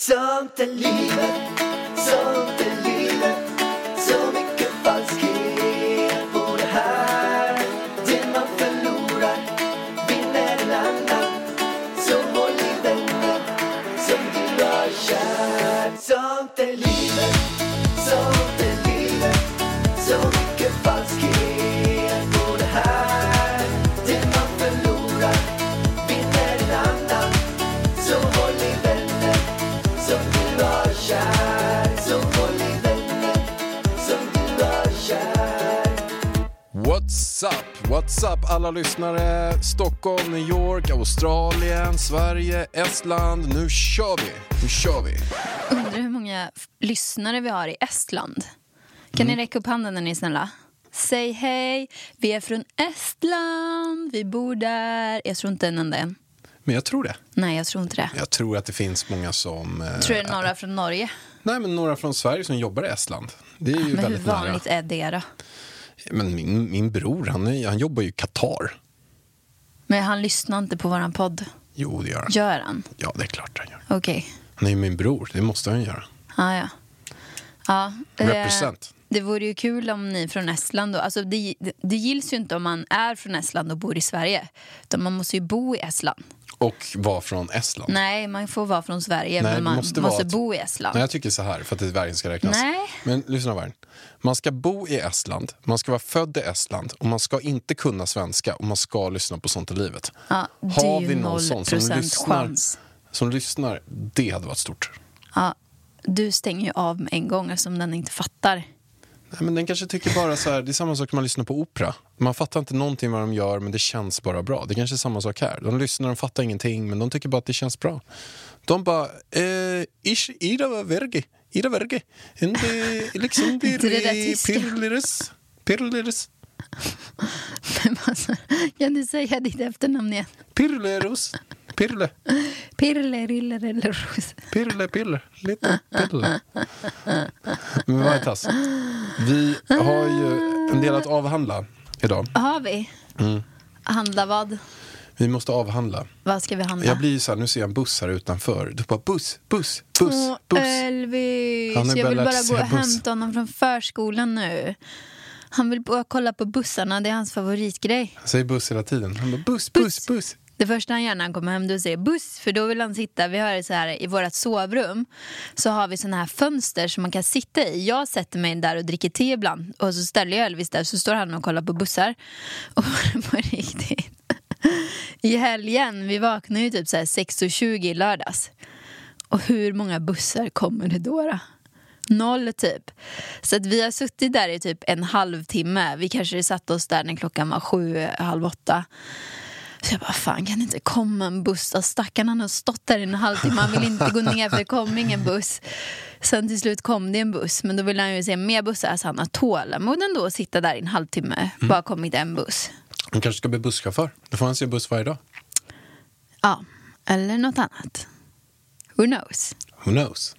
Sånt är livet, sånt What's up? What's up alla lyssnare? Stockholm, New York, Australien, Sverige, Estland. Nu kör vi! Nu kör vi! Undrar hur många lyssnare vi har i Estland. Kan ni räcka upp handen när ni är snälla? Säg hej, vi är från Estland, vi bor där. Jag tror inte en enda än. Men jag tror det. Nej, jag tror inte det. Jag tror att det finns många som... Eh, Tror du det är några från Norge? Nej, men några från Sverige som jobbar i Estland. Det är ju Men hur väldigt nära. vanligt är det då? Men min, min bror, han, han jobbar ju i Qatar. Men han lyssnar inte på våran podd. Jo, det gör han. Gör han? Ja, det är klart han gör. Okej. Han är ju min bror, det måste han göra. Ah, ja. ja. eh, Represent. Det vore ju kul om ni är från Estland då. Alltså det, det, det gills ju inte om man är från Estland och bor i Sverige. Utan man måste ju bo i Estland. Och var från Estland. Nej, man får vara från Sverige Nej, men man måste måste, vara att- bo i Estland. Nej, jag tycker så här, för att det verkligen ska räknas. Nej. Men lyssna Vargen. Man ska bo i Estland, man ska vara född i Estland och man ska inte kunna svenska och man ska lyssna på Sånt i livet. Ja, Har vi någon sån som lyssnar, chans. som lyssnar, det hade varit stort. Ja, du stänger ju av med en gång eftersom den inte fattar. Nej, men den kanske tycker bara så här, det är samma sak när man lyssnar på opera. Man fattar inte någonting vad de gör men det känns bara bra. Det kanske är samma sak här. De lyssnar, de fattar ingenting men de tycker bara att det känns bra. De bara, eh, ish, ida verge, ida verge. Eh, liksom, Inte tyska. pirleres, pirleres, Men alltså, kan du säga ditt efternamn igen? pirleros, pirle, Pirle, rille, rille, ros. pirle, pille, lite pille. Men vad är tass? Vi har ju en del att avhandla idag. Har vi? Mm. Handla vad? Vi måste avhandla. Vad ska vi handla? Jag blir ju så här, nu ser jag en buss här utanför. Du bara buss, buss, buss, Åh, buss. Elvis, jag vill bara gå och buss. hämta honom från förskolan nu. Han vill bara kolla på bussarna, det är hans favoritgrej. Han säger buss hela tiden. Han bara buss, buss, buss. Det första han gör när han kommer hem då säger buss, för då vill han sitta, vi har det så här i vårt sovrum så har vi såna här fönster som man kan sitta i. Jag sätter mig där och dricker te ibland och så ställer jag Elvis där så står han och kollar på bussar. Och på riktigt. I helgen, vi vaknade ju typ så här 6.20 i lördags. Och hur många bussar kommer det då? då? Noll typ. Så att vi har suttit där i typ en halvtimme. Vi kanske satte oss där när klockan var sju, halv åtta. Så jag bara, fan kan det inte komma en buss? Alltså, Stackarn han har stått där i en halvtimme, han vill inte gå ner för det kom ingen buss. Sen till slut kom det en buss, men då vill han ju se mer bussar så han har tålamod ändå att sitta där i en halvtimme. Bara kommit en buss. Han kanske ska bli busschaufför. Då får han se buss varje dag. Ja, eller något annat. Who knows? Who knows?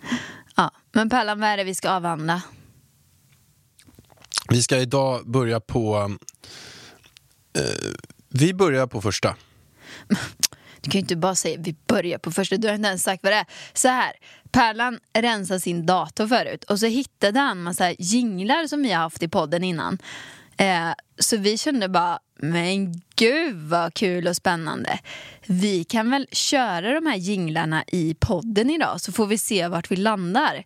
Ja, men Pallan, vad är det vi ska avhandla? Vi ska idag börja på... Eh, vi börjar på första. Du kan ju inte bara säga vi börjar på första, du har inte ens sagt vad det är. Så här, Pärlan rensade sin dator förut och så hittade han massa jinglar som vi har haft i podden innan. Eh, så vi kände bara, men gud vad kul och spännande. Vi kan väl köra de här jinglarna i podden idag så får vi se vart vi landar.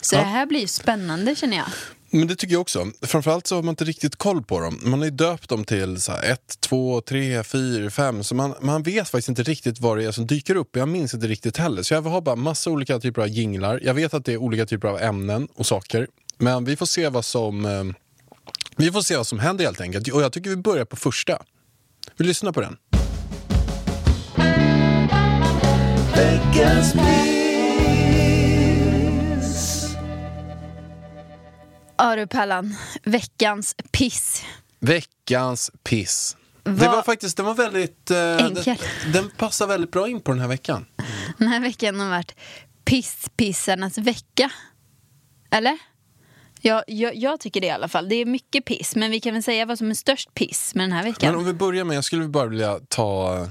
Så Ja. det här blir spännande känner jag. Men det tycker jag också. Framförallt så har man inte riktigt koll på dem. Man har ju döpt dem till så här, ett, två, tre, fyra, fem. Så man, man vet faktiskt inte riktigt vad det är som dyker upp. Jag minns inte riktigt heller. Så jag har bara massa olika typer av jinglar. Jag vet att det är olika typer av ämnen och saker. Men vi får se vad som, eh, vi får se vad som händer helt enkelt. Och jag tycker vi börjar på första. Vi lyssnar på den. Veckans miss Ja du Pallan, veckans piss. Veckans piss. Det Vad- var faktiskt, den var väldigt... Eh, den, Enkel. den passar väldigt bra in på den här veckan. Den här veckan har varit pisspissarnas vecka. Eller? Ja, jag, jag tycker det i alla fall. Det är mycket piss, men vi kan väl säga vad som är störst piss med den här veckan. Men om vi börjar med, jag skulle bara vilja ta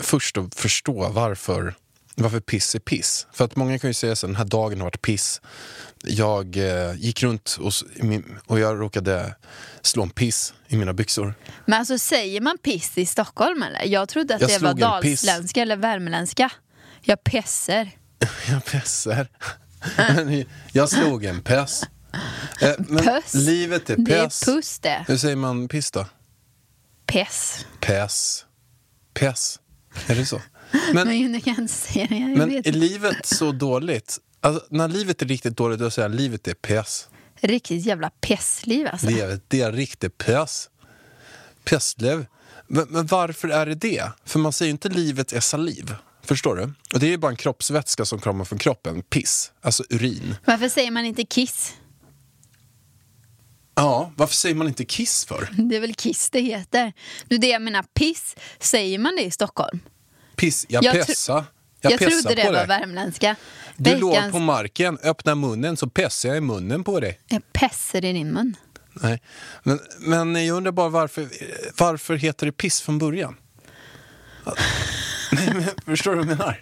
först och förstå varför varför piss är piss. För att många kan ju säga så den här dagen har varit piss. Jag eh, gick runt och, och jag råkade slå en piss i mina byxor. Men alltså säger man piss i Stockholm eller? Jag trodde att Jag det var dalsländska eller värmländska. Jag pesser. Jag pessar. Men jag slog en pess. Eh, men Puss. livet är Det är pess. puss det. Hur säger man piss då? Pess. Pess. Pess. Är det så? Men, Men du kan inte säga det. Jag men vet. är livet så dåligt? Alltså, när livet är riktigt dåligt, då säger jag livet är pess. Riktigt jävla pessliv alltså. Livet, det är riktigt pess. Pessliv. Men, men varför är det det? För man säger ju inte livet är saliv. Förstår du? Och det är ju bara en kroppsvätska som kommer från kroppen. Piss. Alltså urin. Varför säger man inte kiss? Ja, varför säger man inte kiss för? Det är väl kiss det heter. Nu det jag menar, piss, säger man det i Stockholm? Piss. Jag, Jag pessar. Jag, Jag, trodde det på var värmländska. Du låg Veckans- på marken, öppna munnen så pessar jag i munnen på dig. Jag pesser i din mun. Nej. Men, men jag undrar bara varför, varför heter det piss från början? Nej, men, förstår du vad jag menar?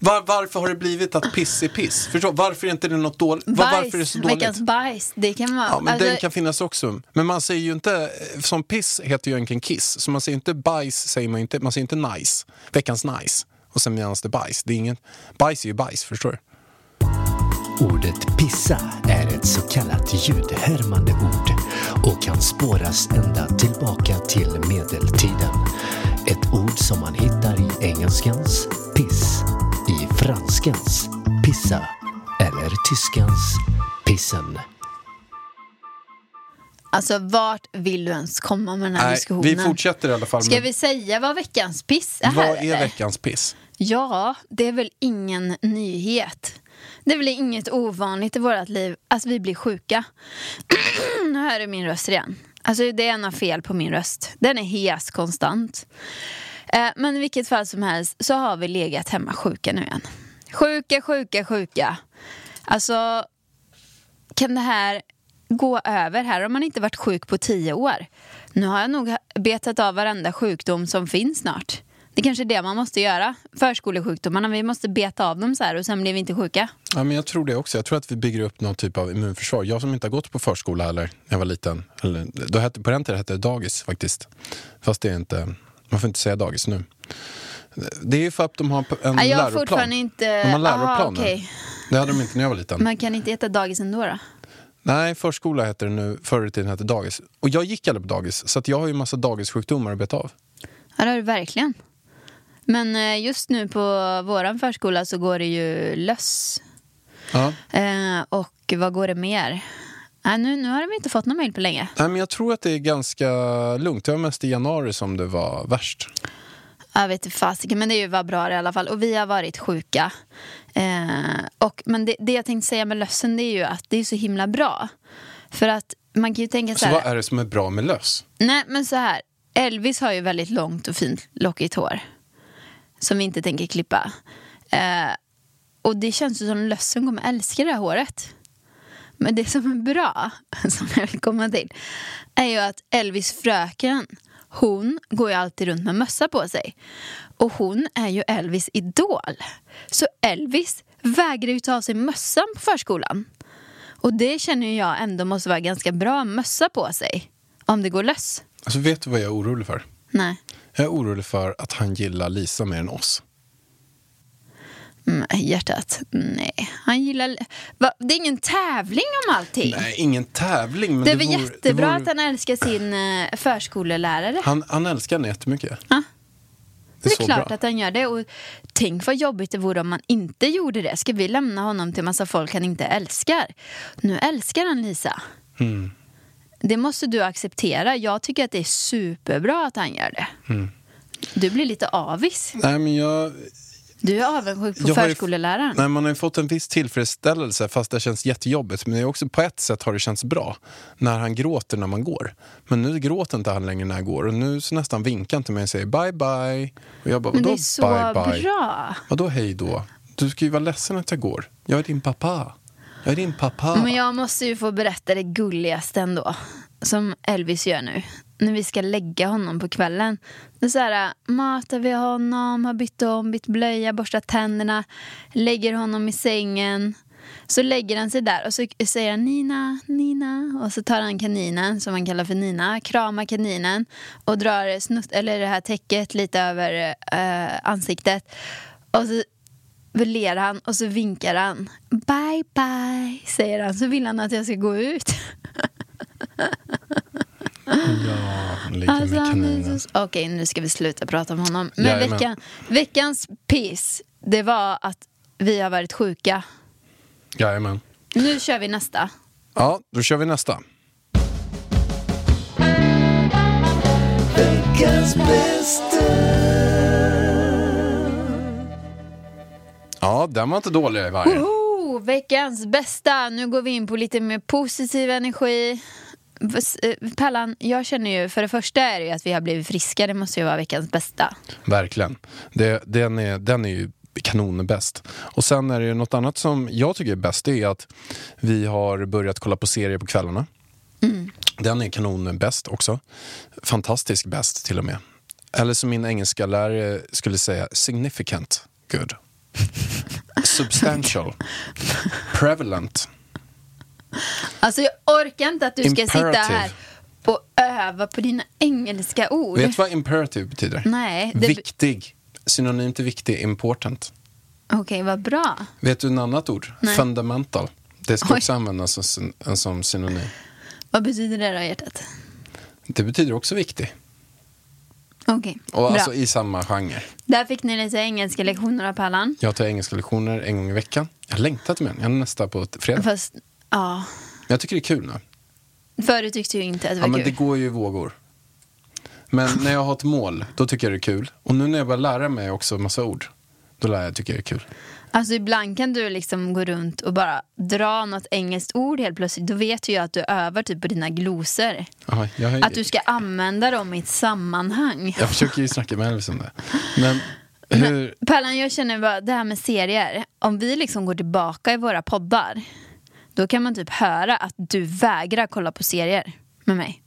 Var, varför har det blivit att piss är piss? Förstår, varför är inte det något dåligt? Var, varför är det så dåligt? veckans bajs. Det kan vara... Ja, men alltså, den kan finnas också. Men man säger ju inte, som piss heter ju egentligen kiss. Så man säger inte bajs, säger man inte, man säger inte nice. Veckans nice. Och sen menas det bajs. Det är ingen, bajs är ju bajs, förstår du? Ordet pissa är ett så kallat ljudhärmande ord och kan spåras ända tillbaka till medeltiden. Ett ord som man hittar i engelskans piss, i franskans pissa eller tyskans pissen. alltså vart vill du ens komma med den här Nej, diskussionen? vi fortsätter i alla fall. Ska med- vi säga vad veckans piss är? här, Vad är eller? veckans piss? Ja, det är väl ingen nyhet. Det är väl inget ovanligt i vårt liv att vi blir sjuka. nu hör du min röst igen. Alltså det är något fel på min röst. Den är hes konstant. Eh, men i vilket fall som helst så har vi legat hemma sjuka nu igen. Sjuka, sjuka, sjuka. Alltså, kan det här gå över? Här har man inte varit sjuk på tio år. Nu har jag nog betat av varenda sjukdom som finns snart. Det kanske är det man måste göra. Förskolesjukdomarna, vi måste beta av dem så här och sen blir vi inte sjuka. Ja, men jag tror det också. Jag tror att vi bygger upp någon typ av immunförsvar. Jag som inte har gått på förskola heller, när jag var liten. Eller, då hette, på den tiden hette det dagis faktiskt. Fast det är inte, man får inte säga dagis nu. Det är ju för att de har en jag läroplan. fortfarande inte... De har Aha, läroplan nu. okej. Det hade de inte när jag var liten. Man kan inte heta dagis ändå då? Nej, förskola heter det nu. Förr i tiden hette dagis. Och jag gick aldrig på dagis. Så att jag har ju massa dagissjukdomar att beta av. Ja, det har du verkligen. Men eh, just nu på våran förskola så går det ju löss. Ja. Eh, och vad går det mer? Nej, nu, nu har vi inte fått någon mail på länge. Nej, men jag tror att det är ganska lugnt. Det var mest i januari som det var värst. Jag vet inte fasiken, men det är ju var bra i alla fall. Och vi har varit sjuka. Eh, och, men det, det jag tänkte säga med lössen det är ju att det är så himla bra. För att man kan ju tänka så Så här. vad är det som är bra med löss? Nej, men så här. Elvis har ju väldigt långt och fint lockigt hår. Som vi inte tänker klippa. Eh, och det känns ju som lössen kommer älska det här håret. Men det som är bra, som jag vill komma till, är ju att Elvis fröken, hon går ju alltid runt med mössa på sig. Och hon är ju Elvis idol. Så Elvis vägrar ju ta av sig mössan på förskolan. Och det känner jag ändå måste vara ganska bra mössa på sig. Om det går löss. Alltså, vet du vad jag är orolig för? Nej. Jag är orolig för att han gillar Lisa mer än oss. Mm, hjärtat, nej. Han gillar... Va? Det är ingen tävling om allting. Nej, ingen tävling. Men det är väl vore, jättebra det att vore, han älskar sin eh, förskolelärare. han, han älskar henne jättemycket. Ja. Det är, Det är klart bra. att han gör det. Och tänk vad jobbigt det vore om man inte gjorde det. Ska vi lämna honom till massa folk han inte älskar? Nu älskar han Lisa. Mm. Det måste du acceptera. Jag tycker att det är superbra att han gör det. Mm. Du blir lite avis. Nej, men jag, Du är avundsjuk på jag har ju- förskoleläraren. Nej, man har ju fått en viss tillfredsställelse fast det känns jättejobbigt. Men det är också på ett sätt har det känts bra när han gråter när man går. Men nu gråter inte han längre när jag går och nu så nästan vinkar han till mig och säger bye bye. Och jag bara, Men det är så bye bye? bra. Vadå hej då? Du ska ju vara ledsen att jag går. Jag är din pappa. Jag är din pappa. Men jag måste ju få berätta det gulligaste ändå. Som Elvis gör nu när vi ska lägga honom på kvällen. Då så här, matar vi honom, har bytt om, bytt blöja, borstat tänderna, lägger honom i sängen. Så lägger han sig där och så säger han Nina, Nina. Och så tar han kaninen, som han kallar för Nina, kramar kaninen och drar snutt, eller det här täcket lite över eh, ansiktet. Och så ler han och så vinkar han. Bye, bye, säger han. Så vill han att jag ska gå ut. Ja, han ligger Alltså, med kaninen. så- Okej, nu ska vi sluta prata om honom. Men Jajamän. veckan, veckans piss, det var att vi har varit sjuka. Jajamän. Nu kör vi nästa. Ja, då kör vi nästa. Veckans bästa Ja, den var inte dålig i varje. Woho! Veckans bästa. Nu går vi in på lite mer positiv energi. Eh, Pallan, jag känner ju, för det första är det ju att vi har blivit friska. Det måste ju vara veckans bästa. Verkligen. Det, den, är, den är ju kanonbäst. Och sen är det ju något annat som jag tycker är bäst. Det är att vi har börjat kolla på serier på kvällarna. Den är kanonbäst också. Fantastisk bäst till och med. Eller som min engelska lärare skulle säga, significant good. Substantial. Prevalent. Alltså jag orkar inte att du ska sitta Imperative. här och öva på dina engelska ord. Vet du vad imperative betyder? Nej, det- Viktig. Synonym till viktig, important. Okej, vad bra. Vet du en annat ord? Nej. Fundamental. Det ska Oj. också användas som, som synonym. Vad betyder det då, hjärtat? Det betyder också viktig. Okej, Och bra. alltså i samma genre. Där fick ni lite engelska lektioner av Pallan. Jag tar engelska lektioner en gång i veckan. Jag har längtat till den. Jag är nästa på ett fredag. Fast, ja. Jag tycker det är kul nu. Förut tyckte jag inte att det Ja, var men kul. det går ju i vågor. Men när jag har ett mål, då tycker jag det är kul. Och nu när jag börjar lära mig också massa ord, då lär jag tycka det är kul. Alltså ibland kan du liksom gå runt och bara dra något engelskt ord helt plötsligt. Då vet ju jag att du övar typ på dina glosor. Aha, jag, Att du ska använda dem i ett sammanhang. jag försöker ju snacka med Elvis om det. Men hur... Pallan, jag känner bara det här med serier. Om vi liksom går tillbaka i våra poddar. Då kan man typ höra att du vägrar kolla på serier med mig.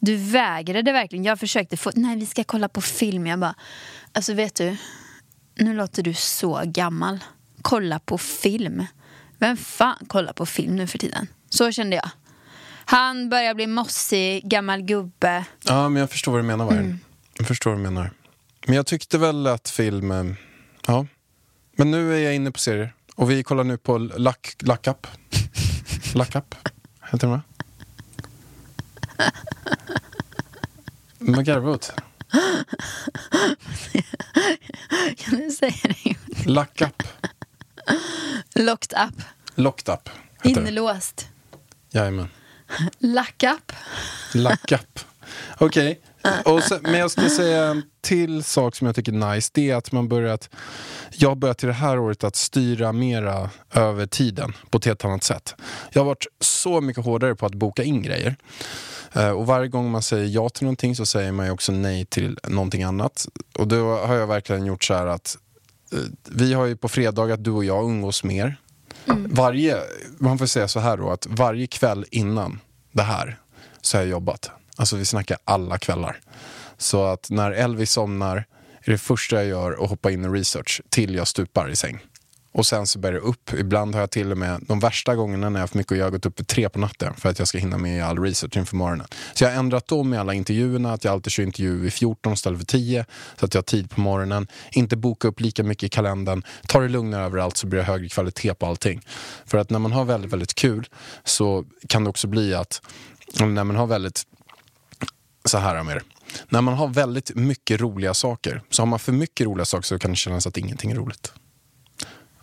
Du vägrade verkligen. Jag försökte få, nej vi ska kolla på film. Jag bara, alltså vet du. Nu låter du så gammal. Kolla på film. Vem fan kollar på film nu för tiden? Så kände jag. Han börjar bli mossig, gammal gubbe. Ja, men jag förstår vad du menar, Vargen. Mm. Jag förstår vad du menar. Men jag tyckte väl att film... Ja. Men nu är jag inne på serier. Och vi kollar nu på Luck, Luck Up. Luck Up, heter va? Vad garvar åt? Kan du säga det? Luck Up. Locked up. Locked Up. Det. Inlåst. Jajamän. Lack up. Luck Up. Och sen- Men jag ska säga en till sak som jag tycker är nice. Det är att man börjat... Jag har börjat till det här året att styra mera över tiden på ett helt annat sätt. Jag har varit så mycket hårdare på att boka in grejer. Eh, Och varje gång man säger ja till någonting så säger man ju också nej till någonting annat. Och då har jag verkligen gjort så här att eh, vi har ju på fredagar, du och jag, umgås mer. Varje, man får säga så här då, att varje kväll innan det här så har jag jobbat. Alltså vi snackar alla kvällar. Så att när Elvis somnar är det första jag gör att hoppa in i research till jag stupar i säng. Och sen så bär det upp. Ibland har jag till och med, de värsta gångerna när jag har haft mycket att göra, gått upp vid tre på natten för att jag ska hinna med all research inför morgonen. Så jag har ändrat om i alla intervjuerna, att jag alltid kör intervju vid 14 istället för 10 så att jag har tid på morgonen. Inte boka upp lika mycket i kalendern. Ta det lugnare överallt så blir det högre kvalitet på allting. För att när man har väldigt, väldigt kul så kan det också bli att när man har väldigt så här med det. När man har väldigt mycket roliga saker, så har man för mycket roliga saker så kan det kännas att ingenting är roligt.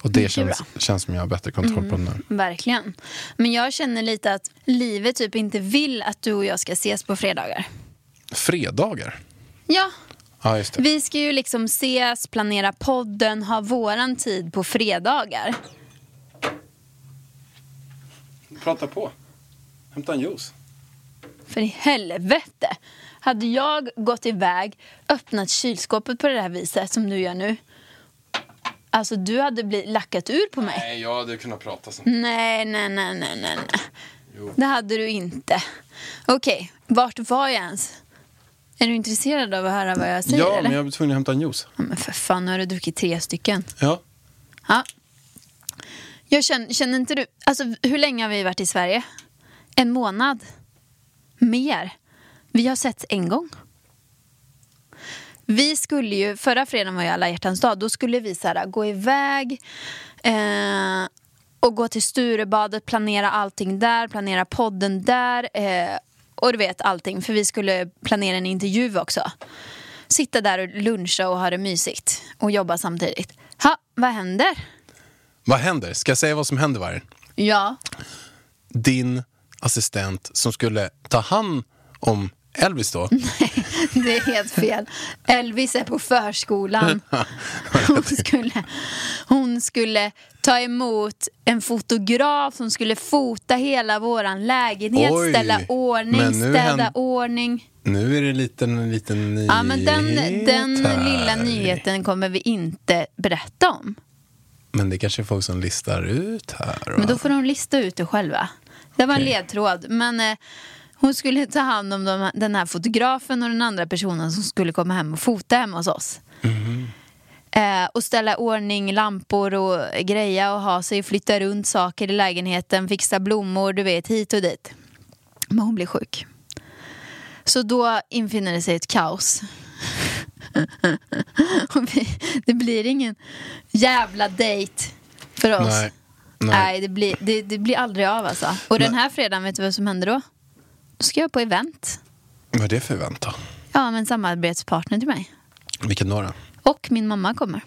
Och det känns, känns som jag har bättre kontroll på nu. Verkligen. Men jag känner lite att livet typ inte vill att du och jag ska ses på fredagar. Fredagar? Ja, Ja, just det. vi ska ju liksom ses, planera podden, ha våran tid på fredagar. Prata på. Hämta en juice. För i helvete! Hade jag gått iväg, öppnat kylskåpet på det här viset som du gör nu. Alltså du hade blivit lackat ur på mig. Nej, jag hade kunnat prata sen. Nej, nej, nej, nej, nej. nej. Det hade du inte. Okej, vart var jag ens? Är du intresserad av att höra vad jag säger? Ja, eller? men jag var tvungen att hämta en juice. Ja, men för fan, nu har du druckit tre stycken. Ja. Ja. Jag känner, känner inte du... Alltså, hur länge har vi varit i Sverige? En månad? Mer? Vi har sett en gång. Vi skulle ju, förra fredagen var ju alla hjärtans dag, då skulle vi så här, gå iväg eh, och gå till Sturebadet, planera allting där, planera podden där eh, och du vet allting, för vi skulle planera en intervju också. Sitta där och luncha och ha det mysigt och jobba samtidigt. Ha, vad händer? Vad händer? Ska jag säga vad som händer, Vargen? Ja, Din assistent som skulle ta hand om Elvis då. det är helt fel. Elvis är på förskolan. Hon skulle, hon skulle ta emot en fotograf som skulle fota hela våran lägenhet, Oj, ställa ordning, städa hän- ordning. Nu är det en liten, en liten nyhet Ja, men den, den här. lilla nyheten kommer vi inte berätta om. Men det kanske är folk som listar ut här. va? Men då får de lista ut det själva. Det var en ledtråd. Men eh, hon skulle ta hand om de, den här fotografen och den andra personen som skulle komma hem och fota hemma hos oss. Eh, och ställa ordning lampor och greja och ha sig, flytta runt saker i lägenheten, fixa blommor, du vet, hit och dit. Men hon blir sjuk. Så då infinner det sig ett kaos. Vi, det blir ingen jävla dejt för oss. Nej. Nej, Nej. det, blir, det, det blir aldrig av alltså. Och den här fredagen, vet du vad som händer då? Ska jag på event. Vad är det för event då? Ja, med en samarbetspartner till mig. Vilken då? då? Och min mamma kommer.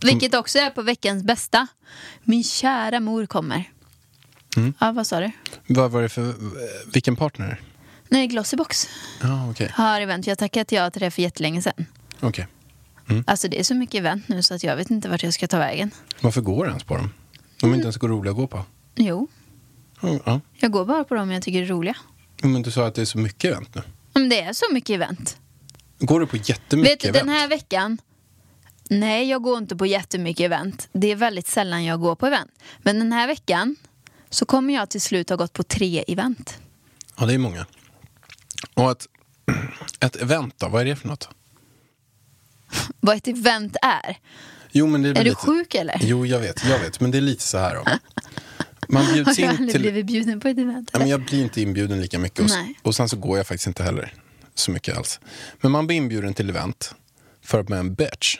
Vilket också är på veckans bästa. Min kära mor kommer. Mm. Ja, vad sa du? Vad var det för, vilken partner? Nej, Glossybox Ja, okej. har event. Jag tackat ja till det för jättelänge sedan. Okej. Alltså det är så mycket event nu så att jag vet inte vart jag ska ta vägen. Varför går du ens på dem? De är inte ens roliga att gå på. Jo, Ja, Ja. jag går bara på dem jag tycker är roliga. Men du sa att det är så mycket event nu. Men det är så mycket event. Går du på jättemycket Vet du, event? den här veckan Nej, jag går inte på jättemycket event. Det är väldigt sällan jag går på event. Men den här veckan så kommer jag till slut ha gått på tre event. Ja, det är många. Och ett, ett event då, vad är det för något? Vad ett event är. Jo, men det är, Är du lite... sjuk eller? Jo, jag vet, jag vet. Men det är lite så här då. Man Har bjuds du in aldrig till... blivit bjuden på ett event? Ja, men jag blir inte inbjuden lika mycket. Och, Nej. och sen så går jag faktiskt inte heller så mycket alls. Men man blir inbjuden till event för att man är en bitch.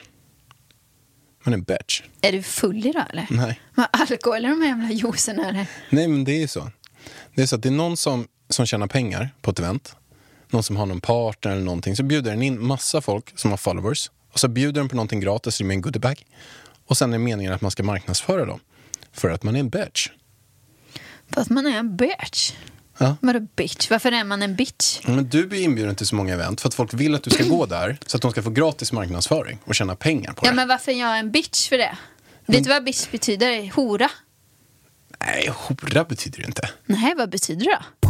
Man är en bitch. Är du full idag eller? Nej. Vad alkohol eller de här jävla juicerna eller? Nej, men det är ju så. Det är så att det är någon som, som tjänar pengar på ett event. Någon som har någon partner eller någonting. Så bjuder den in massa folk som har followers. Och så bjuder den på någonting gratis med en goodiebag. Och sen är meningen att man ska marknadsföra dem. För att man är en bitch. För att man är en bitch. Ja. Vadå bitch? Varför är man en bitch? Men du blir inbjuden till så många event för att folk vill att du ska gå där så att de ska få gratis marknadsföring och tjäna pengar på Ja det. men varför är jag en bitch för det? Vet du vad bitch betyder? Hora? Nej, hora betyder det inte. Nej, vad betyder det då?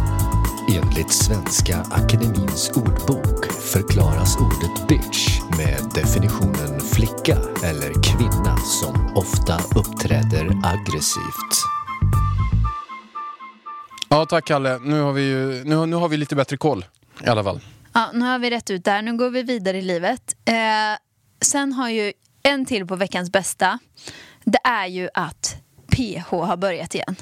Enligt Svenska Akademins ordbok förklaras ordet bitch med definitionen flicka eller kvinna som ofta uppträder aggressivt. Ja, tack Kalle. Nu har vi, ju, nu, nu har vi lite bättre koll i alla fall. Ja, nu har vi rätt ut där. Nu går vi vidare i livet. Eh, sen har ju en till på veckans bästa. Det är ju att PH har börjat igen.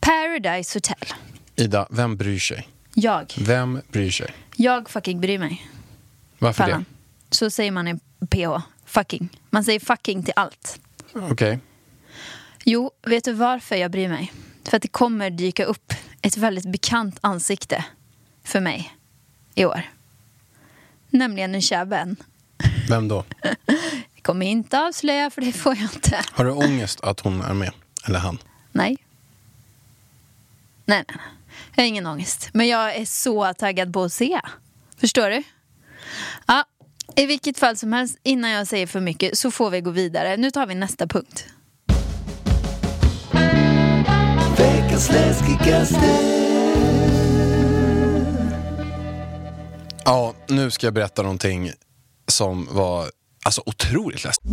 Paradise Hotel. Ida, vem bryr sig? Jag. Vem bryr sig? Jag fucking bryr mig. Varför Pallan. Så säger man i PH. Fucking. Man säger fucking till allt. det? Okej. Jo, vet du varför jag bryr mig? För att det kommer dyka upp ett väldigt bekant ansikte för mig i år. Nämligen en kär vän. Vem då? Jag kommer inte avslöja för det får jag inte. Har du ångest att hon är med? Eller han? Nej. Nej, nej, nej. Jag har ingen ångest. Men jag är så taggad på att se. Förstår du? Ja, i vilket fall som helst, innan jag säger för mycket så får vi gå vidare. Nu tar vi nästa punkt. Veckans läskigaste Ja, nu ska jag berätta någonting som var alltså, otroligt läskigt.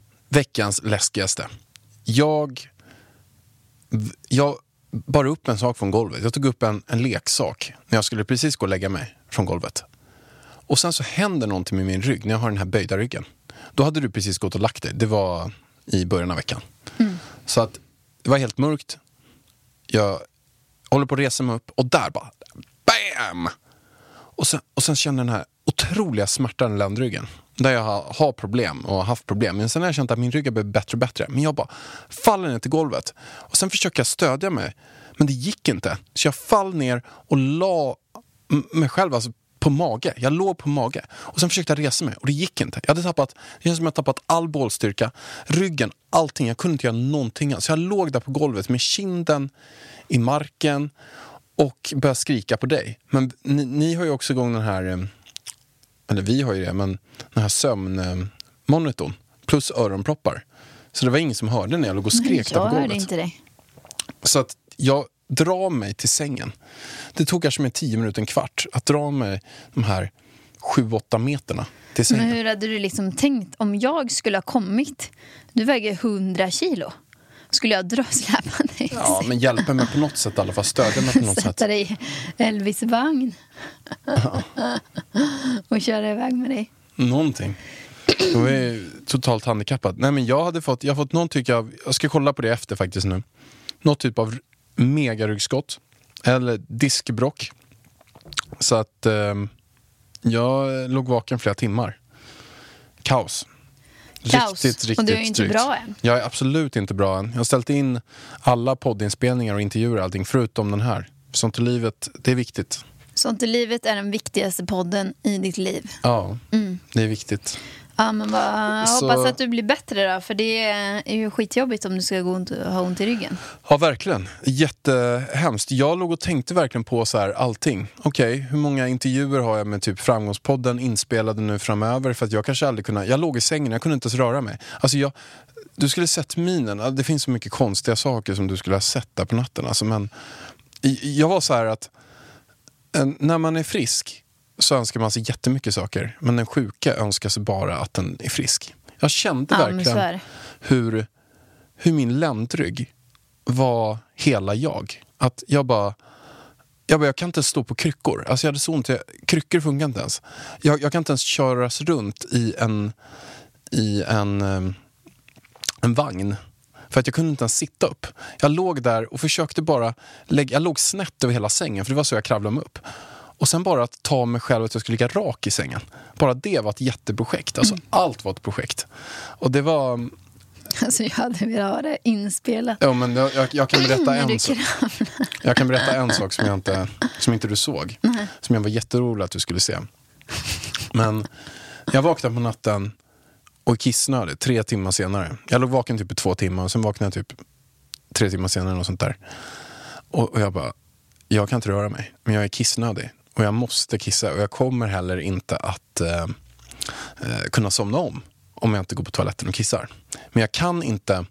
Veckans läskigaste. Jag, jag bar upp en sak från golvet. Jag tog upp en, en leksak när jag skulle precis gå och lägga mig från golvet. Och sen så händer någonting med min rygg när jag har den här böjda ryggen. Då hade du precis gått och lagt dig. Det var i början av veckan. Så att det var helt mörkt. Jag håller på att resa mig upp och där bara BAM! Och sen, och sen känner den här otroliga smärtan i ländryggen. Där jag har, problem och har haft problem. Men sen har jag känt att min rygg har blivit bättre och bättre. Men jag bara faller ner till golvet. Och sen försöker jag stödja mig. Men det gick inte. Så jag fall ner och la mig själv alltså, på mage. Jag låg på mage. Och sen försökte jag resa mig och det gick inte. Jag hade tappat, det känns som jag tappat all bålstyrka. Ryggen, allting. Jag kunde inte göra någonting. Så jag låg där på golvet med kinden i marken och började skrika på dig. Men ni, ni har ju också igång den här, eh, eller vi har ju det, men den här sömnmonitorn plus öronproppar. Så det var ingen som hörde när jag låg och skrek där på jag golvet. hörde inte det. Så att jag drar mig till sängen. Det tog kanske mig tio minuter, en kvart att dra mig de här sju, åtta meterna till sängen. Men hur hade du liksom tänkt om jag skulle ha kommit? Du väger 100 kilo. Skulle jag dra släpa dig? Ja, men hjälpa mig på något sätt i alla fall. Stödja mig på något sätt. Sätta dig i Elvis vagn. och köra iväg med dig. Någonting. Då är totalt handikappad. Nej, men jag hade fått, jag har fått någon typ av, jag ska kolla på det efter faktiskt nu. Något typ av megaryggskott. Eller diskbrock. Så att eh, jag låg vaken flera timmar. Kaos. Kaos. Riktigt, riktigt Och du är inte bra än. Jag är absolut inte bra än. Jag har ställt in alla poddinspelningar och intervjuer och allting förutom den här. Sånt i livet, det är viktigt. Sånt i livet är den viktigaste podden i ditt liv. Ja, Mm. det är viktigt. Ja, men jag Så- hoppas att du blir bättre då, för det är ju skitjobbigt om du ska gå ont, ha ont i ryggen. Ja, verkligen. Jättehemskt. Jag låg och tänkte verkligen på så här, allting. Okej, hur många intervjuer har jag med typ Framgångspodden inspelade nu framöver? För att jag kanske aldrig kunna... Jag låg i sängen, jag kunde inte ens röra mig. Alltså jag, du skulle sett minen. Det finns så mycket konstiga saker som du skulle ha sett där på natten. Alltså, men jag var så här att när man är frisk så önskar man sig jättemycket saker. Men den sjuka önskar sig bara att den är frisk. Jag kände Ja, verkligen hur, hur min ländrygg var hela jag. Att jag bara, jag bara, jag kan inte ens stå på kryckor. Alltså jag hade så ont, jag, kryckor funkar inte ens. Jag, jag kan inte ens köras runt i en, i en, em, en vagn. För att jag kunde inte ens sitta upp. Jag låg där och försökte bara, lägga, jag låg snett över hela sängen för det var så jag kravlade mig upp. Och sen bara att ta mig själv att jag skulle ligga rak i sängen. Bara det var ett jätteprojekt. Alltså allt var ett projekt. Och det var, Alltså, jag hade velat ha det inspelat. Ja, men jag, jag, jag, kan berätta När du en, sak- jag kan berätta en sak som, jag inte, som inte du såg. Som jag var jätterolig att du skulle se. Men jag vaknade på natten och kissnödig tre timmar senare. Jag låg vaken typ i två timmar och sen vaknade jag typ tre timmar senare. Och sånt där. Och, och jag bara, jag kan inte röra mig. Men jag är kissnödig. Och jag måste kissa. Och jag kommer heller inte att eh, eh, kunna somna om. Om jag inte går på toaletten och kissar. Men jag kan inte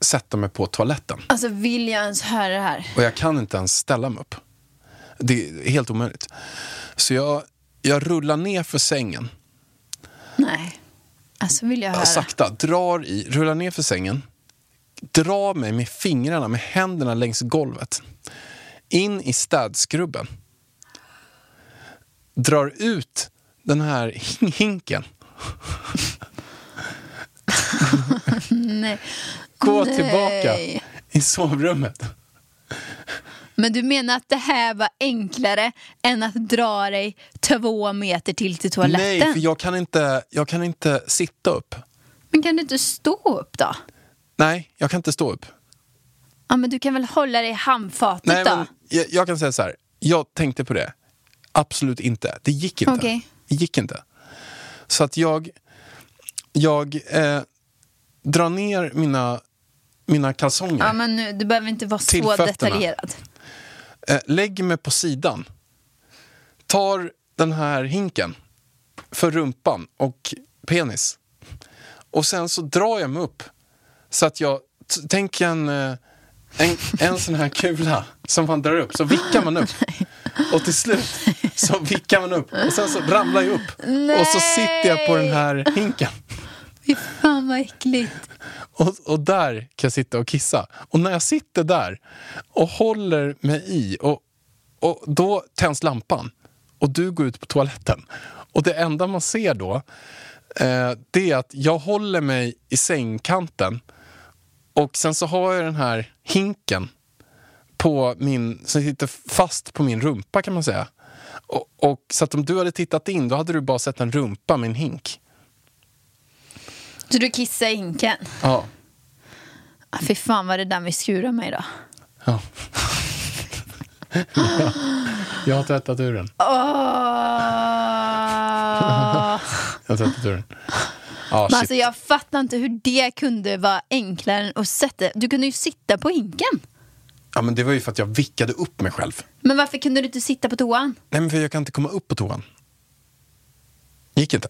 sätta mig på toaletten. Alltså, vill jag ens höra det här? Och jag kan inte ens ställa mig upp. Det är helt omöjligt. Så jag, jag rullar ner för sängen, Nej. Alltså, vill jag höra. sakta, drar i, rullar ner för sängen, drar mig med fingrarna, med händerna längs golvet, in i städskrubben, drar ut den här hin- hinken, Nej. går Nej. tillbaka i sovrummet. Men du menar att det här var enklare än att dra dig två meter till till toaletten? Nej, för jag kan, inte, jag kan inte sitta upp. Men kan du inte stå upp då? Nej, jag kan inte stå upp. Ja, men du kan väl hålla dig i handfatet Nej, då? men jag, jag kan säga så här. Jag tänkte på det. Absolut inte. Det gick inte. Okej. Det gick inte. Så att jag... Jag... Eh, dra ner mina, mina kalsonger. Ja, men nu, du behöver inte vara så fötterna. detaljerad. Eh, lägger mig på sidan. Tar den här hinken för rumpan och penis. Och sen så drar jag mig upp. Så att jag, tänk en, eh, en, en sån här kula som man drar upp, så vickar man upp. Och till slut så vickar man upp och sen så ramlar jag upp. Och så sitter jag på den här hinken. Fy fan vad äckligt. Och, och där kan jag sitta och kissa. Och när jag sitter där och håller mig i, och, och då tänds lampan. Och du går ut på toaletten. Och det enda man ser då, eh, det är att jag håller mig i sängkanten. Och sen så har jag den här hinken på min, som sitter fast på min rumpa kan man säga. Och, och, så att om du hade tittat in, då hade du bara sett en rumpa med en hink. Så du kissar i hinken? Ja. Ah, Fy fan vad det där med skura mig då. ja. Jag har tvättat ur den. Åh! Jag har tvättat ur den. Men shit. alltså jag fattar inte hur det kunde vara enklare än att sätta... Du kunde ju sitta på hinken. ja, men det var ju för att jag vickade upp mig själv. Men varför kunde du inte sitta på toan? Nej, men för jag kan inte komma upp på toan. Gick inte.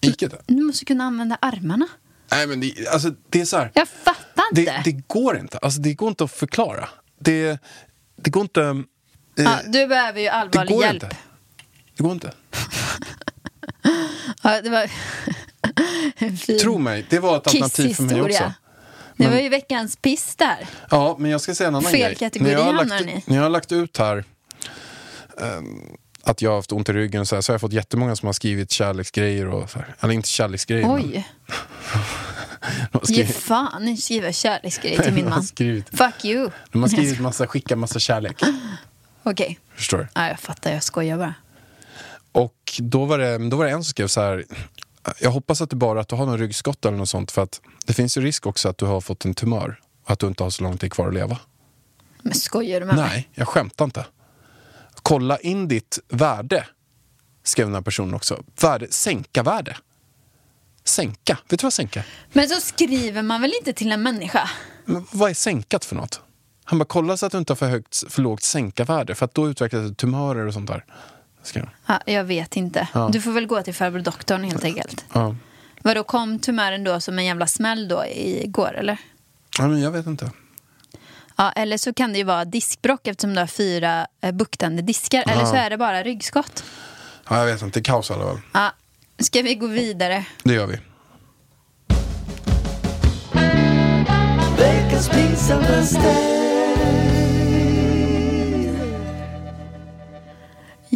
Gick inte. Du måste kunna använda armarna. Nej, men det, alltså, det är så här. Jag fattar inte. Det, det går inte. Alltså, det går inte att förklara. Det, det går inte... eh, ja, du behöver ju allvarlig hjälp. inte. Det går inte. Ja, det var en fin Tro mig, det var ett alternativ för mig också. kisshistoria. Det var ju veckans piss där. Ja, men jag ska säga en annan Fel grej. kategori när jag, har lagt, ni. när jag har lagt ut här ehm, att jag har haft ont i ryggen så, här, så har jag fått jättemånga som har skrivit kärleksgrejer. Och så här. Eller inte kärleksgrejer. men Oj, ge fan i skriva kärleksgrejer till min man. skrivit, Fuck you. de har skrivit massa, skicka massa kärlek. Okej, Förstår du? ja, jag fattar, jag skojar bara. Och då var, det, då var det en som skrev så här. Jag hoppas att det bara att du har någon ryggskott eller något sånt. För att det finns ju risk också att du har fått en tumör. Och att du inte har så lång tid kvar att leva. Men skojar du med mig? Nej, jag skämtar inte. Kolla in ditt värde, skrev den här personen också. Värde, sänka värde. Sänka, vet du vad sänka? Men så skriver man väl inte till en människa? Men vad är sänkat för något? Han bara, kolla så att du inte har för, högt, för lågt sänka-värde. För att då utvecklas tumörer och sånt där. Skrev han. Ja, jag vet inte. Ja. Du får väl gå till farbror doktorn helt enkelt. Ja. Vadå, kom tumören då som en jävla smäll då igår eller? ja, men jag vet inte. Ja, eller så kan det ju vara diskbrock eftersom du har fyra eh, buktande diskar. Eller så är det bara ryggskott. Ja, jag vet inte, kaos i alla fall. Ja, ska vi gå vidare? Det gör vi. Veckans pinsammaste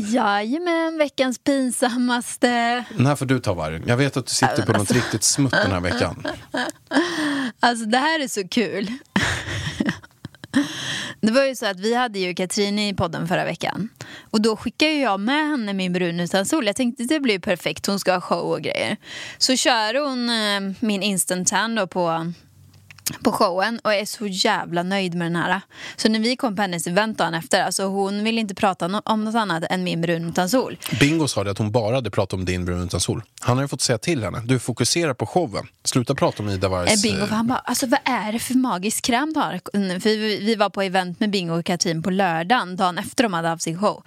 Jajamän, veckans pinsammaste. Den här får du ta vargen. Jag vet att du sitter på något riktigt smutt den här veckan. Alltså det här är så kul. Det var ju så att vi hade ju Katrin i podden förra veckan. Och då skickade jag med henne min brun utan sol. Jag tänkte det blir perfekt, hon ska ha show och grejer. Så kör hon eh, min instant tan då på, på showen och är så jävla nöjd med den här. Så när vi kom på hennes event dagen efter, alltså hon vill inte prata om något annat än min brun utan sol. Bingo sa det att hon bara hade pratat om din brun utan sol. Han har ju fått säga till henne. Du fokuserar på showen. Sluta prata om Ida Eh, Wargs... Bingo, för han bara, alltså vad är det för magisk kräm du har? Mm, För vi, vi var på event med Bingo och Katrin på lördagen, dagen efter de hade haft sin show.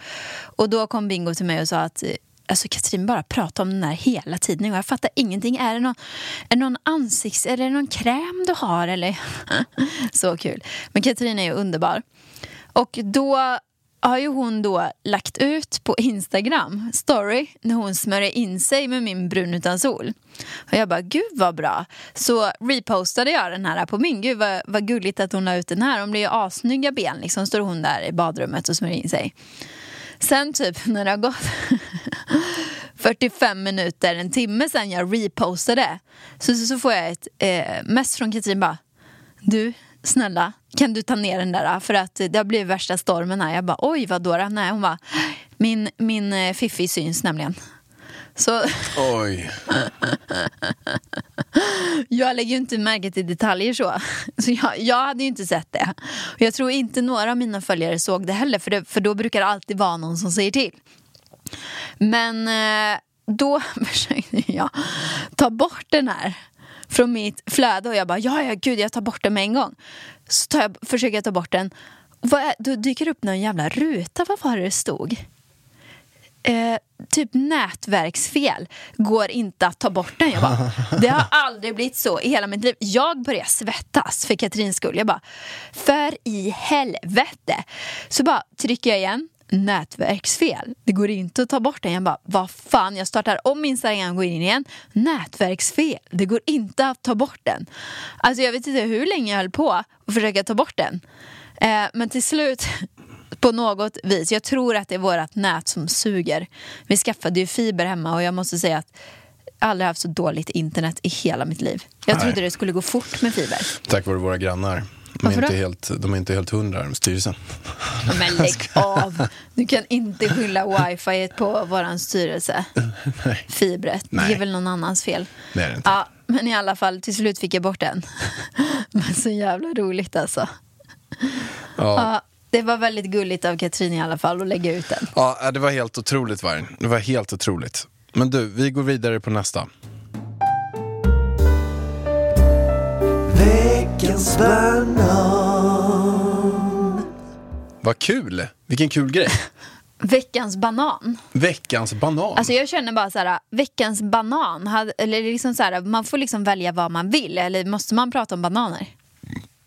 Och då kom Bingo till mig och sa att eh, Alltså Katrin bara pratar om den här hela tiden och jag fattar ingenting. Är det någon, är det någon ansikts... Är det någon kräm du har eller? Så kul. Men Katrin är ju underbar. Och då har ju hon då lagt ut på Instagram story när hon smörjer in sig med min brun utan sol. Och jag bara, gud vad bra. Så repostade jag den här på min. Gud vad, vad gulligt att hon la ut den här. Hon blir ju assnygga ben liksom. Står hon där i badrummet och smörjer in sig. Sen typ när det har gått 45 minuter, en timme sen jag repostade så, så, så får jag ett eh, mess från Katrin bara Du, snälla, kan du ta ner den där? För att det har blivit värsta stormen här. Jag bara, oj vadå då? Nej, hon bara, min, min eh, fiffi syns nämligen. Så Oj. jag lägger ju inte märke till detaljer så. så jag, jag hade ju inte sett det. Och jag tror inte några av mina följare såg det heller, för, det, för då brukar det alltid vara någon som säger till. Men eh, då försökte jag ta bort den här. från mitt flöde och jag bara ja, ja gud jag tar bort den med en gång. Så jag, försöker jag ta bort den. Vad är, då dyker det upp någon jävla ruta, vad var det det stod? Eh, typ nätverksfel går inte att ta bort den. Jag bara, det har aldrig blivit så i hela mitt liv. Jag börjar svettas för Katrins skull. Jag bara, för i helvete. Så bara trycker jag igen, nätverksfel. Det går inte att ta bort den. Jag bara, vad fan, jag startar om Instagram och går in igen. Nätverksfel. Det går inte att ta bort den. Alltså jag vet inte hur länge jag höll på att försöka ta bort den. Eh, men till slut på något vis. Jag tror att det är vårt nät som suger. Vi skaffade ju fiber hemma och jag måste säga att jag aldrig haft så dåligt internet i hela mitt liv. Jag Nej. trodde det skulle gå fort med fiber. Tack vare våra grannar. De är, inte helt, de är inte helt hundra, styrelsen. Men lägg av! Du kan inte skylla wifi på vår styrelse. Nej. Fibret. Det Nej. är väl någon annans fel. Det är det inte. Ja, men i alla fall, till slut fick jag bort den. Men så jävla roligt alltså. Ja. Ja, det var väldigt gulligt av Katrin i alla fall att lägga ut den. Ja, det var helt otroligt Vargen. Det var helt otroligt. Men du, vi går vidare på nästa. Veckans banan Vad kul! Vilken kul grej. Veckans banan. Veckans banan. Alltså jag känner bara så här, veckans banan, eller liksom så här, man får liksom välja vad man vill, eller måste man prata om bananer?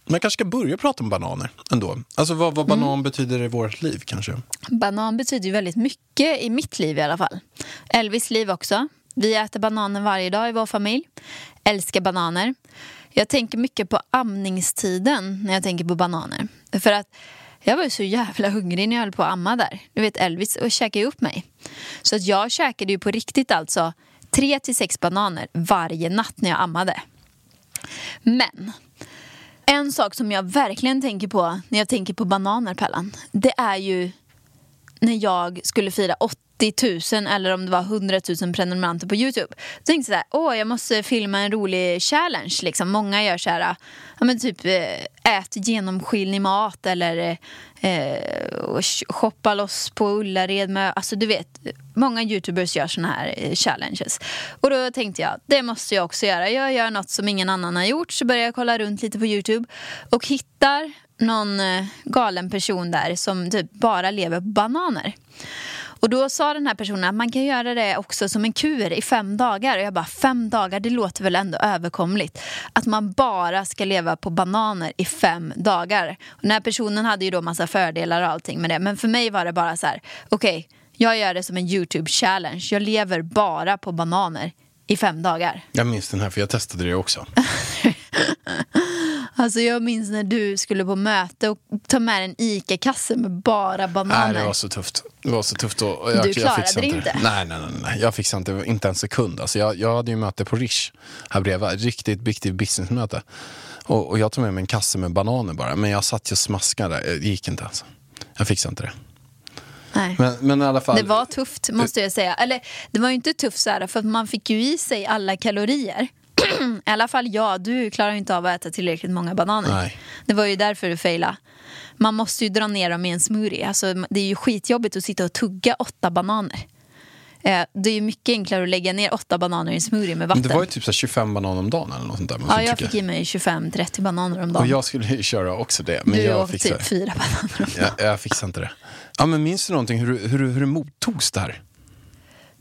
Man kanske ska börja prata om bananer ändå. Alltså vad, vad banan betyder i vårt liv kanske. Banan betyder ju väldigt mycket i mitt liv i alla fall. Elvis liv också. Vi äter bananer varje dag i vår familj. Älskar bananer. Jag tänker mycket på amningstiden när jag tänker på bananer. För att jag var ju så jävla hungrig när jag höll på att amma där. Du vet Elvis och käkade ju upp mig. Så att jag käkade ju på riktigt alltså tre till sex bananer varje natt när jag ammade. Men en sak som jag verkligen tänker på när jag tänker på bananer, Pellan, det är ju när jag skulle fira 80 000 eller om det var 100 000 prenumeranter på Youtube. Då tänkte jag så här, åh jag måste filma en rolig challenge. Liksom. Många gör så här, ja, men typ eh, ät genomskinlig mat eller eh, shoppa loss på Ullared med, alltså du vet, många youtubers gör såna här eh, challenges. Och då tänkte jag, det måste jag också göra. Jag gör något som ingen annan har gjort, så börjar jag kolla runt lite på Youtube och hittar någon eh, galen person där som typ bara lever på bananer. Och då sa den här personen att man kan göra det också som en kur i fem dagar. Och jag bara, fem dagar, det låter väl ändå överkomligt. Att man bara ska leva på bananer i fem dagar. Och den här personen hade ju då massa fördelar och allting med det. Men för mig var det bara så här, okej, jag gör det som en YouTube-challenge. Jag lever bara på bananer i fem dagar. Jag minns den här för jag testade det också. Alltså jag minns när du skulle på möte och ta med en ICA-kasse med bara bananer. Nej, det var så tufft. Det var så tufft. Och jag, Du jag klarade fixade det inte? Nej, nej, nej, nej. Jag fixade inte, inte en sekund. Alltså jag, jag hade ju möte på Rish här bredvid. Riktigt viktigt businessmöte. Och, och jag tog med mig en kasse med bananer bara. Men jag satt ju och smaskade. Det gick inte alltså. Jag fixade inte det. Nej. Men, men i alla fall. Det var tufft måste jag säga. Eller det var ju inte tufft så här, för att man fick ju i sig alla kalorier. I alla fall jag, du klarar ju inte av att äta tillräckligt många bananer. Nej. Det var ju därför du failade. Man måste ju dra ner dem i en smoothie. Alltså, det är ju skitjobbigt att sitta och tugga åtta bananer. Eh, det är ju mycket enklare att lägga ner åtta bananer i en smoothie med Men vatten. det var ju typ så här 25 bananer om dagen eller något sånt där. Ja, jag fick i mig 25-30 bananer om dagen. Och jag skulle ju köra också det. Men du jag åt fixade typ fyra bananer om dagen. Jag, jag fixade inte det. Ja, men minns du någonting hur, hur, hur det mottogs det här?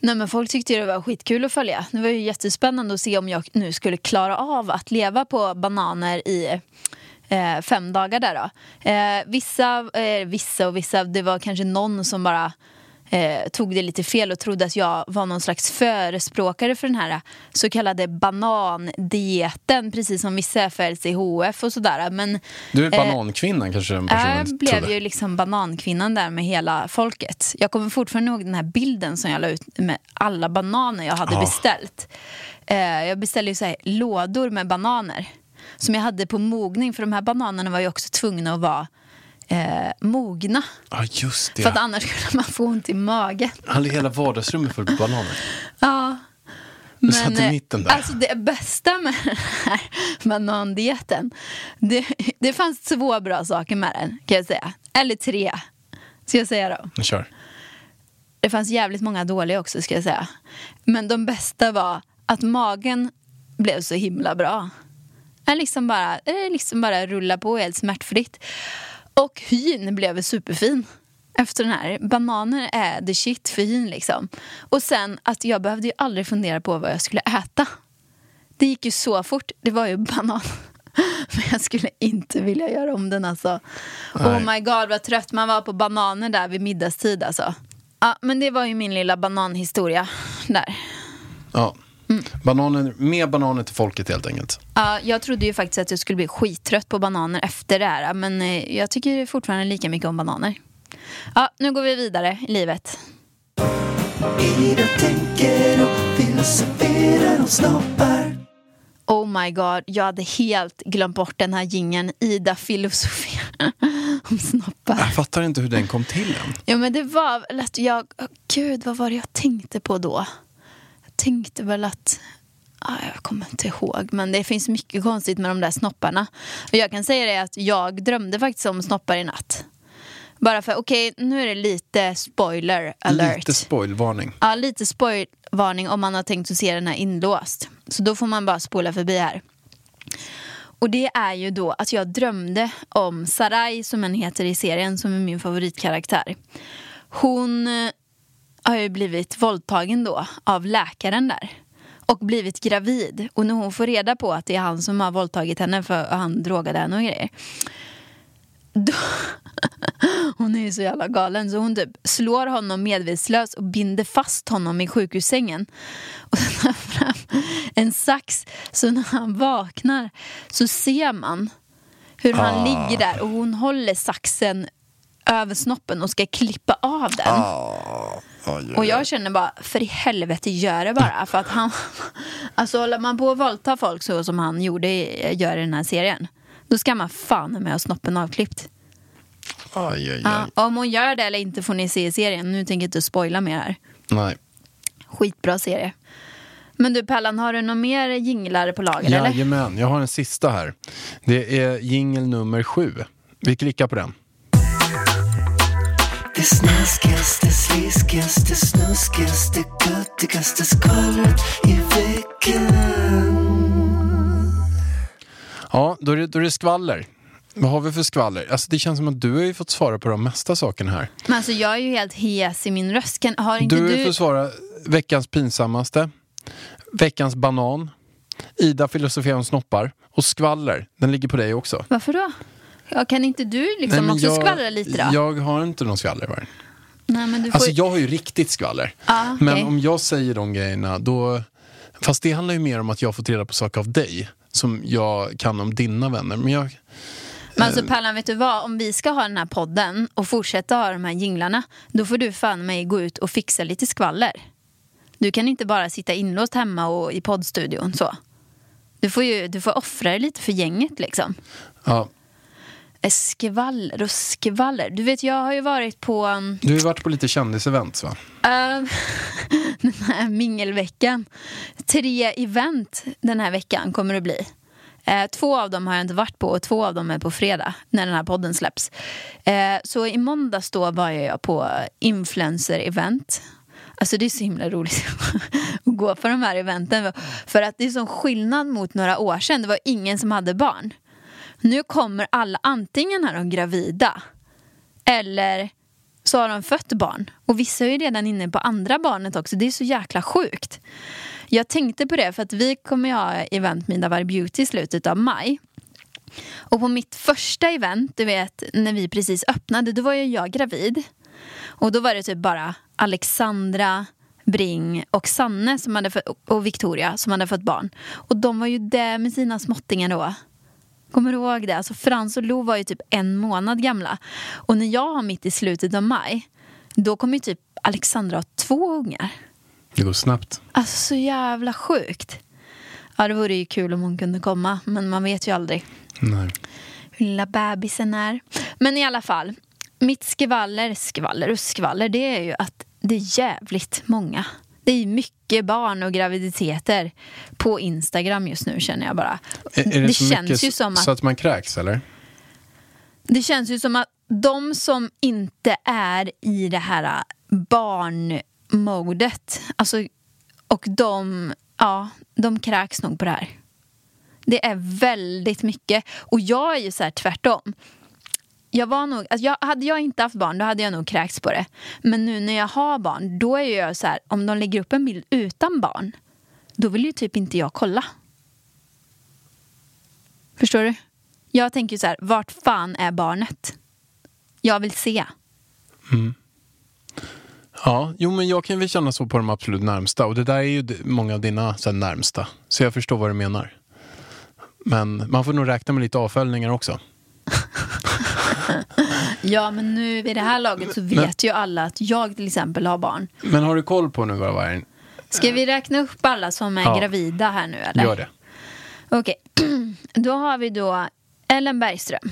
Nej, men folk tyckte det var skitkul att följa. Det var ju jättespännande att se om jag nu skulle klara av att leva på bananer i eh, fem dagar där då. Eh, vissa, eh, vissa och vissa, det var kanske någon som bara eh, tog det lite fel och trodde att jag var någon slags förespråkare för den här så kallade banandieten, precis som vissa är för LCHF och sådär. Men Du är Eh, banankvinnan kanske den personen jag blev trodde. ju liksom banankvinnan där med hela folket. Jag kommer fortfarande ihåg den här bilden som jag la ut med alla bananer jag hade Ja. beställt. Eh, jag beställde ju så här, lådor med bananer som jag hade på mogning. För de här bananerna var ju också tvungna att vara eh, mogna. Ja, just För att det. annars skulle man få ont i magen. Han hela vardagsrummet fullt med bananer. Ja. Du satt i eh, mitten där. Alltså det bästa med den här banandieten, det, det fanns två bra saker med den kan jag säga. Eller tre, ska jag säga då. Kör. Det fanns jävligt många dåliga också ska jag säga. Men de bästa var att magen blev så himla bra. Jag liksom bara, det liksom bara rulla på helt smärtfritt. Och hyn blev superfin efter den här. Bananer är the shit för hyn liksom. Och sen att jag behövde ju aldrig fundera på vad jag skulle äta. Det gick ju så fort. Det var ju banan. Men jag skulle inte vilja göra om den alltså. Oh my god vad trött man var på bananer där vid middagstid alltså. Ja, men det var ju min lilla bananhistoria där. Ja. Bananer, mer bananer till folket helt enkelt. Ja, jag trodde ju faktiskt att jag skulle bli skittrött på bananer efter det här. Men eh, jag tycker fortfarande lika mycket om bananer. Ja, nu går vi vidare i livet. Ida tänker och filosoferar om snoppar Oh my god, jag hade helt glömt bort den här gingen Ida filosoferar om snoppar. Jag fattar inte hur den kom till än. Ja men det var jag, oh, gud vad var det jag tänkte på då? Tänkte väl att, ah, jag kommer inte ihåg, men det finns mycket konstigt med de där snopparna. Och jag kan säga det att jag drömde faktiskt om snoppar i natt. Bara för, okej okay, nu är det lite spoiler alert. Lite spoilvarning. Ja, lite spoilvarning om man har tänkt att se den här inlåst. Så då får man bara spola förbi här. Och det är ju då att jag drömde om Sarai som en heter i serien som är min favoritkaraktär. Hon har ju blivit våldtagen då av läkaren där och blivit gravid. Och när hon får reda på att det är han som har våldtagit henne för han drogade henne och grejer. Då, hon är ju så jävla galen så hon typ slår honom medvetslös och binder fast honom i sjukhussängen. Och sen tar fram en sax så när han vaknar så ser man hur han Ah. ligger där och hon håller saxen över snoppen och ska klippa av den. Ah. Och jag känner bara, för i helvete gör det bara. För att han, alltså håller man på att våldta folk så som han gjorde, i- gör i den här serien. Då ska man fan med ha snoppen avklippt. Aj, aj, aj. Ja, om hon gör det eller inte får ni se i serien. Nu tänker jag inte spoila mer här. Nej. Skitbra serie. Men du Pellan, har du några mer jinglar på lager eller? Jajamän, jag har en sista här. Det är jingel nummer sju. Vi klickar på den. Det snaskigaste, sliskigaste, snuskigaste, göttigaste skvallret i veckan Ja, då är det, då är det skvaller. Vad har vi för skvaller? Alltså det känns som att du har ju fått svara på de mesta sakerna här. Men alltså jag är ju helt hes i min röst. Kan, har inte Du du... fått svara veckans pinsammaste, veckans banan, Ida filosoferar om snoppar och skvaller. Den ligger på dig också. Varför då? Ja, kan inte du liksom men också jag, skvallra lite då? Jag har inte någon skvaller. Va? Nej, men du får... Alltså jag har ju riktigt skvaller. Ja, Men okej. om jag säger de grejerna då... Fast det handlar ju mer om att jag fått reda på saker av dig som jag kan om dina vänner. Men jag... Men alltså Pallan, vet du vad? Om vi ska ha den här podden och fortsätta ha de här jinglarna, då får du fan mig gå ut och fixa lite skvaller. Du kan inte bara sitta inlåst hemma och i poddstudion så. Du får ju du får offra dig lite för gänget liksom. Ja, Eh, Skvaller och skvaller. Du vet, jag har ju varit på um, du har ju varit på lite kändisevents va? eh, den här mingelveckan. Tre event den här veckan kommer det bli. Eh, två av dem har jag inte varit på och två av dem är på fredag när den här podden släpps. Eh, så i måndags då var jag på influencer-event. Alltså det är så himla roligt att gå på de här eventen. För att det är sån skillnad mot några år sedan. Det var ingen som hade barn. Nu kommer alla antingen är de gravida eller så har de fött barn. Och vissa är ju redan inne på andra barnet också. Det är så jäkla sjukt. Jag tänkte på det för att vi kommer ju ha event med Davar Beauty i slutet av maj. Och på mitt första event, du vet när vi precis öppnade, då var ju jag gravid. Och då var det typ bara Alexandra, Bring och Sanne som hade och Victoria som hade fått barn. Och de var ju där med sina småttingar då. Kommer du ihåg det? Alltså Frans och Lo var ju typ en månad gamla. Och när jag har mitt i slutet av maj, då kommer ju typ Alexandra ha två ungar. Det går snabbt. Alltså så jävla sjukt. Ja, det vore ju kul om hon kunde komma, men man vet ju aldrig Nej. hur lilla bebisen är. Men i alla fall, mitt skvaller, skvaller och skvaller, det är ju att det är jävligt många. Det är mycket barn och graviditeter på Instagram just nu känner jag bara. Är, är det, så känns ju som att så att man kräks eller? det känns ju som att de som inte är i det här barnmodet, alltså, och de, ja, de kräks nog på det här. Det är väldigt mycket. Och jag är ju så här tvärtom. Jag var nog, alltså jag, hade jag inte haft barn då hade jag nog kräkts på det. Men nu när jag har barn då är jag så här, om de lägger upp en bild utan barn då vill ju typ inte jag kolla. Förstår du? Jag tänker så här, vart fan är barnet? Jag vill se. Ja, jo men jag kan väl känna så på de absolut närmsta. Och det där är ju många av dina så här, närmsta. Så jag förstår vad du menar. Men man får nog räkna med lite avföljningar också. Ja, men nu vid det här laget så vet ju alla att jag till exempel har barn. Men har du koll på nu vad är? Ska vi räkna upp alla som är Ja. gravida här nu eller? Gör det. Okej, då har vi då Ellen Bergström.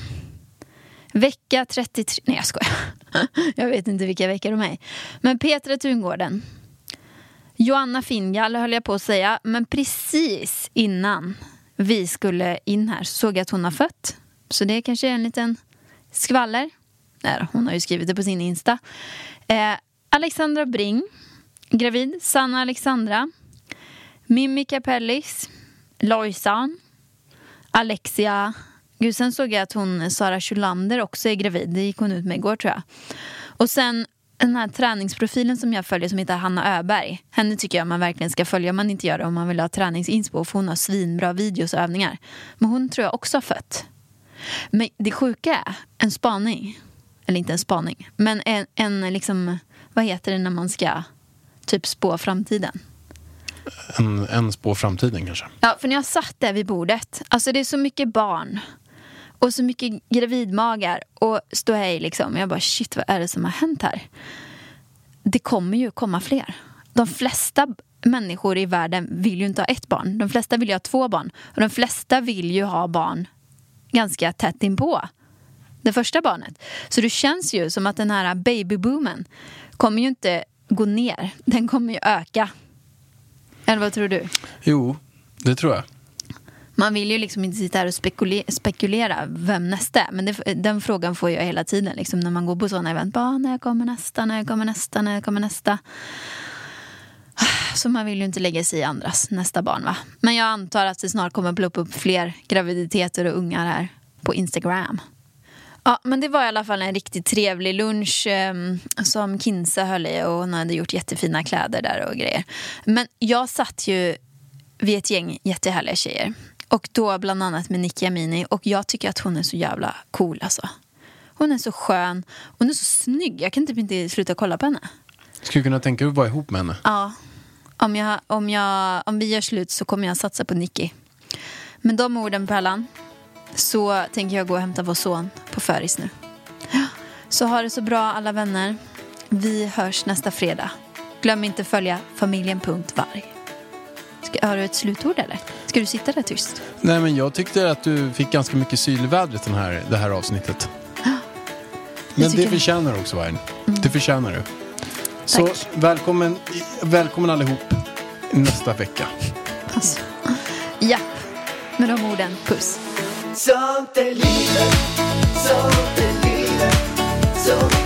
Vecka 33, nej jag skojar. Jag vet inte vilka veckor de är. Men Petra Tungården. Joanna Fingal höll jag på att säga, men precis innan vi skulle in här så såg jag att hon har fött. Så det kanske är en liten skvaller. Nej, hon har ju skrivit det på sin Insta. Eh, Alexandra Bring, gravid. Sanna Alexandra. Mimmi Capellis. Lojsan. Alexia. Gud, sen såg jag att hon, Sara Scholander också är gravid. Det gick hon ut med igår tror jag. Och sen den här träningsprofilen som jag följer som heter Hanna Öberg. Henne tycker jag man verkligen ska följa om man inte gör det om man vill ha träningsinspo. För hon har svinbra videos och övningar. Men hon tror jag också har fött. Men det sjuka är en spaning. Eller inte en spaning. Men en, en liksom, vad heter det när man ska typ spå framtiden? En, en spå framtiden kanske. Ja, för när jag satt där vid bordet, alltså det är så mycket barn och så mycket gravidmagar och ståhej liksom. Jag bara shit, vad är det som har hänt här? Det kommer ju komma fler. De flesta människor i världen vill ju inte ha ett barn. De flesta vill ju ha två barn. Och de flesta vill ju ha barn ganska tätt inpå det första barnet. Så det känns ju som att den här babyboomen kommer ju inte gå ner. Den kommer ju öka. Eller vad tror du? Jo, det tror jag. Man vill ju liksom inte sitta här och spekule- spekulera vem nästa är. Men det, den frågan får jag hela tiden liksom, när man går på sådana event. Bara, när kommer nästa, när kommer nästa, när kommer nästa. Så man vill ju inte lägga sig i andras nästa barn va. Men jag antar att det snart kommer ploppa upp fler graviditeter och ungar här på Instagram. Ja, men det var i alla fall en riktigt trevlig lunch eh, som Kinsa höll i och hon hade gjort jättefina kläder där och grejer. Men jag satt ju vid ett gäng jättehärliga tjejer. Och då bland annat med Nicky Amini och jag tycker att hon är så jävla cool alltså. Hon är så skön, hon är så snygg. Jag kan typ inte sluta kolla på henne. Skulle kunna tänka dig att vara ihop med henne. Ja, om, jag, om, jag, om vi gör slut så kommer jag satsa på Nicky. Med de orden Pärlan så tänker jag gå och hämta vår son på föris nu. Så ha det så bra alla vänner. Vi hörs nästa fredag. Glöm inte följa familjen.varg. Ska, har du ett slutord eller? Ska du sitta där tyst? Nej, men jag tyckte att du fick ganska mycket syl i vädret den här, det här avsnittet. Men det. Mm. förtjänar du också, Vargen. Det förtjänar du. Så Tack. välkommen, välkommen allihop nästa vecka. Alltså. Ja, med de orden, puss. Sånt är livet, sånt är livet Så